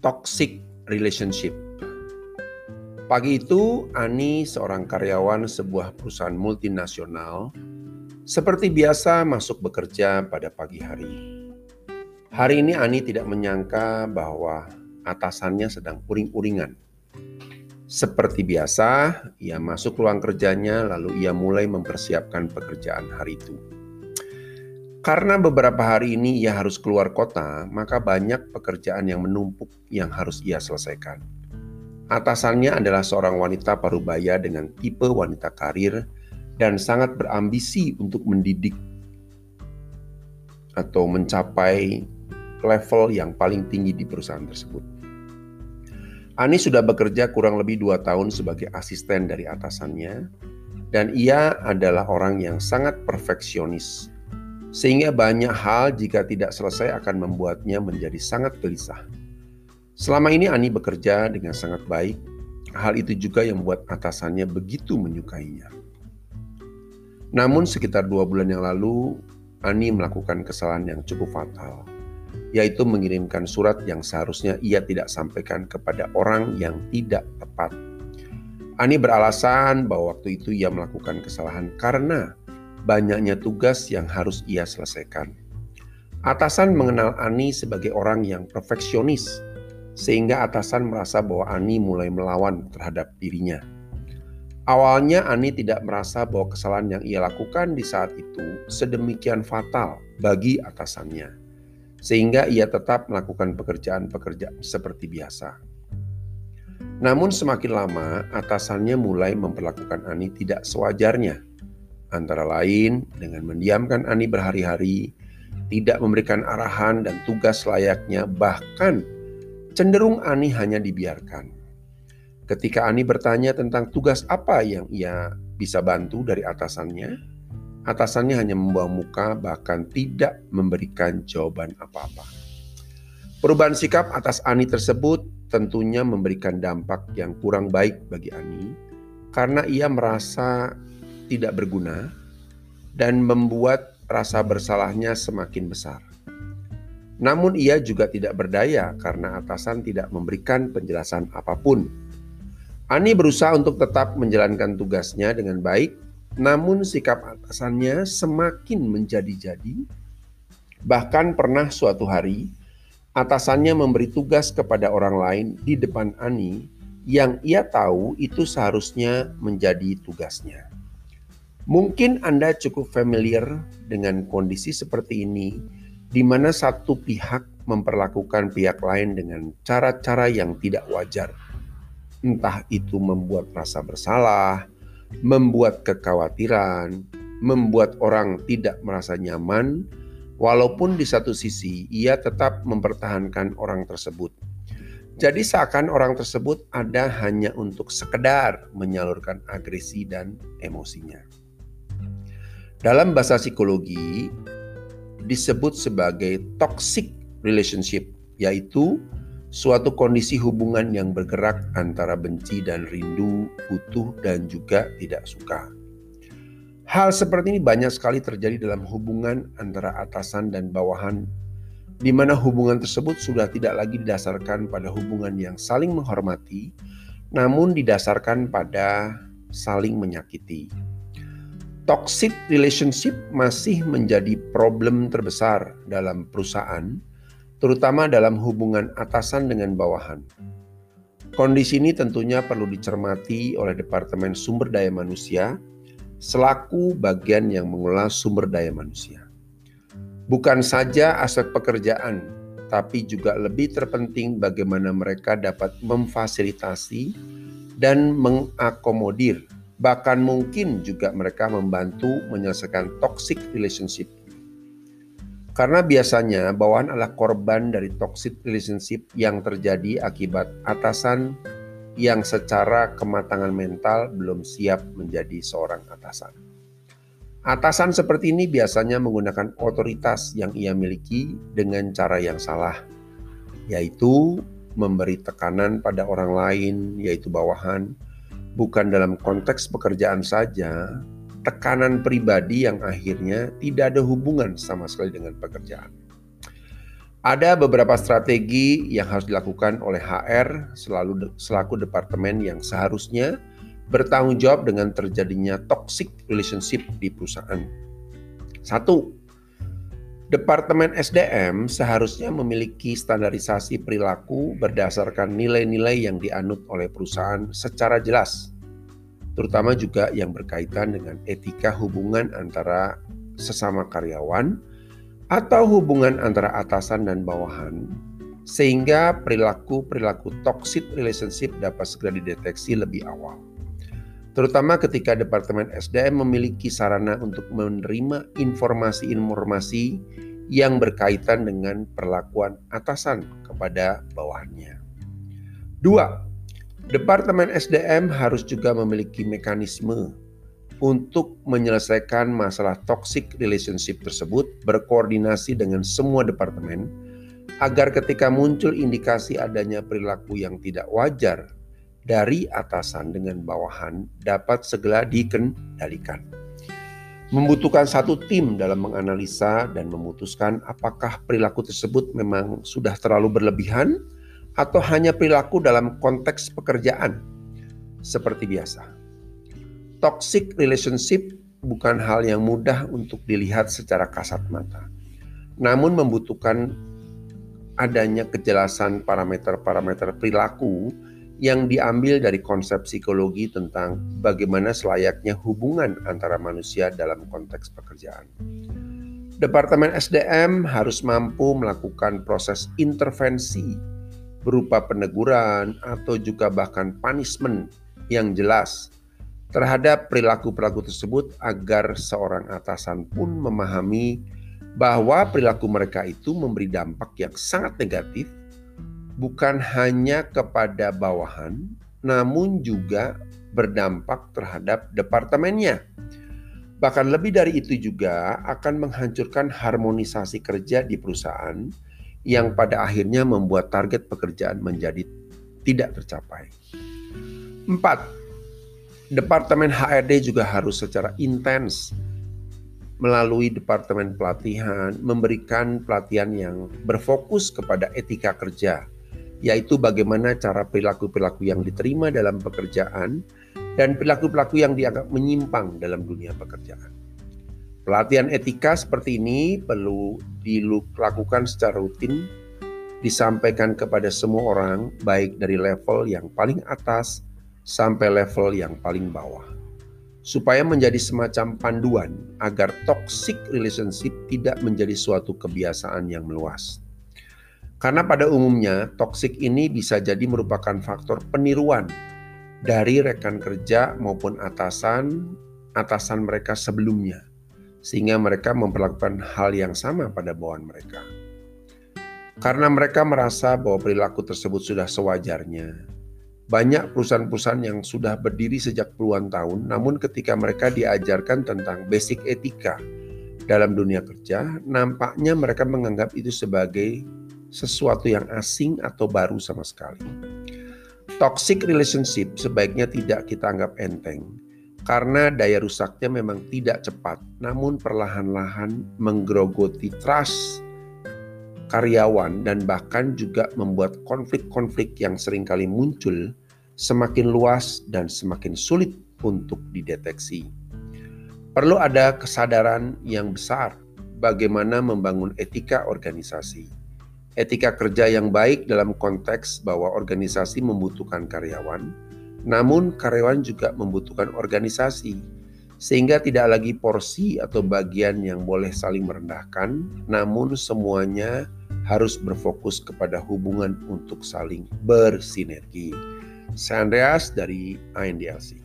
toxic relationship. Pagi itu, Ani, seorang karyawan sebuah perusahaan multinasional, seperti biasa masuk bekerja pada pagi hari. Hari ini Ani tidak menyangka bahwa atasannya sedang uring-uringan. Seperti biasa, ia masuk ruang kerjanya lalu ia mulai mempersiapkan pekerjaan hari itu. Karena beberapa hari ini ia harus keluar kota, maka banyak pekerjaan yang menumpuk yang harus ia selesaikan. Atasannya adalah seorang wanita parubaya dengan tipe wanita karir dan sangat berambisi untuk mendidik atau mencapai level yang paling tinggi di perusahaan tersebut. Ani sudah bekerja kurang lebih dua tahun sebagai asisten dari atasannya, dan ia adalah orang yang sangat perfeksionis, sehingga banyak hal jika tidak selesai akan membuatnya menjadi sangat gelisah. Selama ini Ani bekerja dengan sangat baik. Hal itu juga yang membuat atasannya begitu menyukainya. Namun sekitar dua bulan yang lalu, Ani melakukan kesalahan yang cukup fatal, yaitu mengirimkan surat yang seharusnya ia tidak sampaikan kepada orang yang tidak tepat. Ani beralasan bahwa waktu itu ia melakukan kesalahan karena banyaknya tugas yang harus ia selesaikan. Atasan mengenal Ani sebagai orang yang perfeksionis sehingga atasan merasa bahwa Ani mulai melawan terhadap dirinya. Awalnya Ani tidak merasa bahwa kesalahan yang ia lakukan di saat itu sedemikian fatal bagi atasannya, sehingga ia tetap melakukan pekerjaan-pekerjaan seperti biasa. Namun semakin lama, atasannya mulai memperlakukan Ani tidak sewajarnya, antara lain dengan mendiamkan Ani berhari-hari, tidak memberikan arahan dan tugas layaknya, bahkan cenderung Ani hanya dibiarkan. Ketika Ani bertanya tentang tugas apa yang ia bisa bantu dari atasannya, atasannya hanya membawa muka bahkan tidak memberikan jawaban apa-apa. Perubahan sikap atas Ani tersebut tentunya memberikan dampak yang kurang baik bagi Ani karena ia merasa tidak berguna dan membuat rasa bersalahnya semakin besar. Namun ia juga tidak berdaya karena atasan tidak memberikan penjelasan apa pun. Ani berusaha untuk tetap menjalankan tugasnya dengan baik, namun sikap atasannya semakin menjadi-jadi. Bahkan pernah suatu hari, atasannya memberi tugas kepada orang lain di depan Ani yang ia tahu itu seharusnya menjadi tugasnya. Mungkin Anda cukup familiar dengan kondisi seperti ini di mana satu pihak memperlakukan pihak lain dengan cara-cara yang tidak wajar. Entah itu membuat rasa bersalah, membuat kekhawatiran, membuat orang tidak merasa nyaman, walaupun di satu sisi ia tetap mempertahankan orang tersebut. Jadi seakan orang tersebut ada hanya untuk sekedar menyalurkan agresi dan emosinya. Dalam bahasa psikologi, disebut sebagai toxic relationship, yaitu suatu kondisi hubungan yang bergerak antara benci dan rindu, butuh dan juga tidak suka. Hal seperti ini banyak sekali terjadi dalam hubungan antara atasan dan bawahan, di mana hubungan tersebut sudah tidak lagi didasarkan pada hubungan yang saling menghormati, namun didasarkan pada saling menyakiti toxic relationship masih menjadi problem terbesar dalam perusahaan, terutama dalam hubungan atasan dengan bawahan. Kondisi ini tentunya perlu dicermati oleh Departemen Sumber Daya Manusia selaku bagian yang mengelola sumber daya manusia. Bukan saja aspek pekerjaan, tapi juga lebih terpenting bagaimana mereka dapat memfasilitasi dan mengakomodir Bahkan mungkin juga mereka membantu menyelesaikan toxic relationship. Karena biasanya bawahan adalah korban dari toxic relationship yang terjadi akibat atasan yang secara kematangan mental belum siap menjadi seorang atasan. Atasan seperti ini biasanya menggunakan otoritas yang ia miliki dengan cara yang salah, yaitu memberi tekanan pada orang lain, yaitu bawahan, bukan dalam konteks pekerjaan saja, tekanan pribadi yang akhirnya tidak ada hubungan sama sekali dengan pekerjaan. Ada beberapa strategi yang harus dilakukan oleh HR selalu selaku departemen yang seharusnya bertanggung jawab dengan terjadinya toxic relationship di perusahaan. Satu, Departemen SDM seharusnya memiliki standarisasi perilaku berdasarkan nilai-nilai yang dianut oleh perusahaan secara jelas, terutama juga yang berkaitan dengan etika hubungan antara sesama karyawan atau hubungan antara atasan dan bawahan, sehingga perilaku-perilaku toxic relationship dapat segera dideteksi lebih awal. Terutama ketika Departemen SDM memiliki sarana untuk menerima informasi-informasi yang berkaitan dengan perlakuan atasan kepada bawahannya. Dua, Departemen SDM harus juga memiliki mekanisme untuk menyelesaikan masalah toxic relationship tersebut berkoordinasi dengan semua departemen agar ketika muncul indikasi adanya perilaku yang tidak wajar dari atasan dengan bawahan dapat segera dikendalikan. Membutuhkan satu tim dalam menganalisa dan memutuskan apakah perilaku tersebut memang sudah terlalu berlebihan atau hanya perilaku dalam konteks pekerjaan seperti biasa. Toxic relationship bukan hal yang mudah untuk dilihat secara kasat mata, namun membutuhkan adanya kejelasan parameter-parameter perilaku yang diambil dari konsep psikologi tentang bagaimana selayaknya hubungan antara manusia dalam konteks pekerjaan. Departemen SDM harus mampu melakukan proses intervensi berupa peneguran atau juga bahkan punishment yang jelas terhadap perilaku-perilaku tersebut agar seorang atasan pun memahami bahwa perilaku mereka itu memberi dampak yang sangat negatif bukan hanya kepada bawahan, namun juga berdampak terhadap departemennya. Bahkan lebih dari itu juga akan menghancurkan harmonisasi kerja di perusahaan yang pada akhirnya membuat target pekerjaan menjadi tidak tercapai. 4. Departemen HRD juga harus secara intens melalui departemen pelatihan memberikan pelatihan yang berfokus kepada etika kerja yaitu bagaimana cara perilaku-perilaku yang diterima dalam pekerjaan dan perilaku-perilaku yang dianggap menyimpang dalam dunia pekerjaan. Pelatihan etika seperti ini perlu dilakukan secara rutin, disampaikan kepada semua orang, baik dari level yang paling atas sampai level yang paling bawah, supaya menjadi semacam panduan agar toxic relationship tidak menjadi suatu kebiasaan yang meluas. Karena pada umumnya toksik ini bisa jadi merupakan faktor peniruan dari rekan kerja maupun atasan atasan mereka sebelumnya sehingga mereka memperlakukan hal yang sama pada bawahan mereka. Karena mereka merasa bahwa perilaku tersebut sudah sewajarnya. Banyak perusahaan-perusahaan yang sudah berdiri sejak puluhan tahun, namun ketika mereka diajarkan tentang basic etika dalam dunia kerja, nampaknya mereka menganggap itu sebagai sesuatu yang asing atau baru sama sekali. Toxic relationship sebaiknya tidak kita anggap enteng karena daya rusaknya memang tidak cepat, namun perlahan-lahan menggerogoti trust karyawan dan bahkan juga membuat konflik-konflik yang sering kali muncul semakin luas dan semakin sulit untuk dideteksi. Perlu ada kesadaran yang besar bagaimana membangun etika organisasi etika kerja yang baik dalam konteks bahwa organisasi membutuhkan karyawan, namun karyawan juga membutuhkan organisasi, sehingga tidak lagi porsi atau bagian yang boleh saling merendahkan, namun semuanya harus berfokus kepada hubungan untuk saling bersinergi. Saya dari INDLC.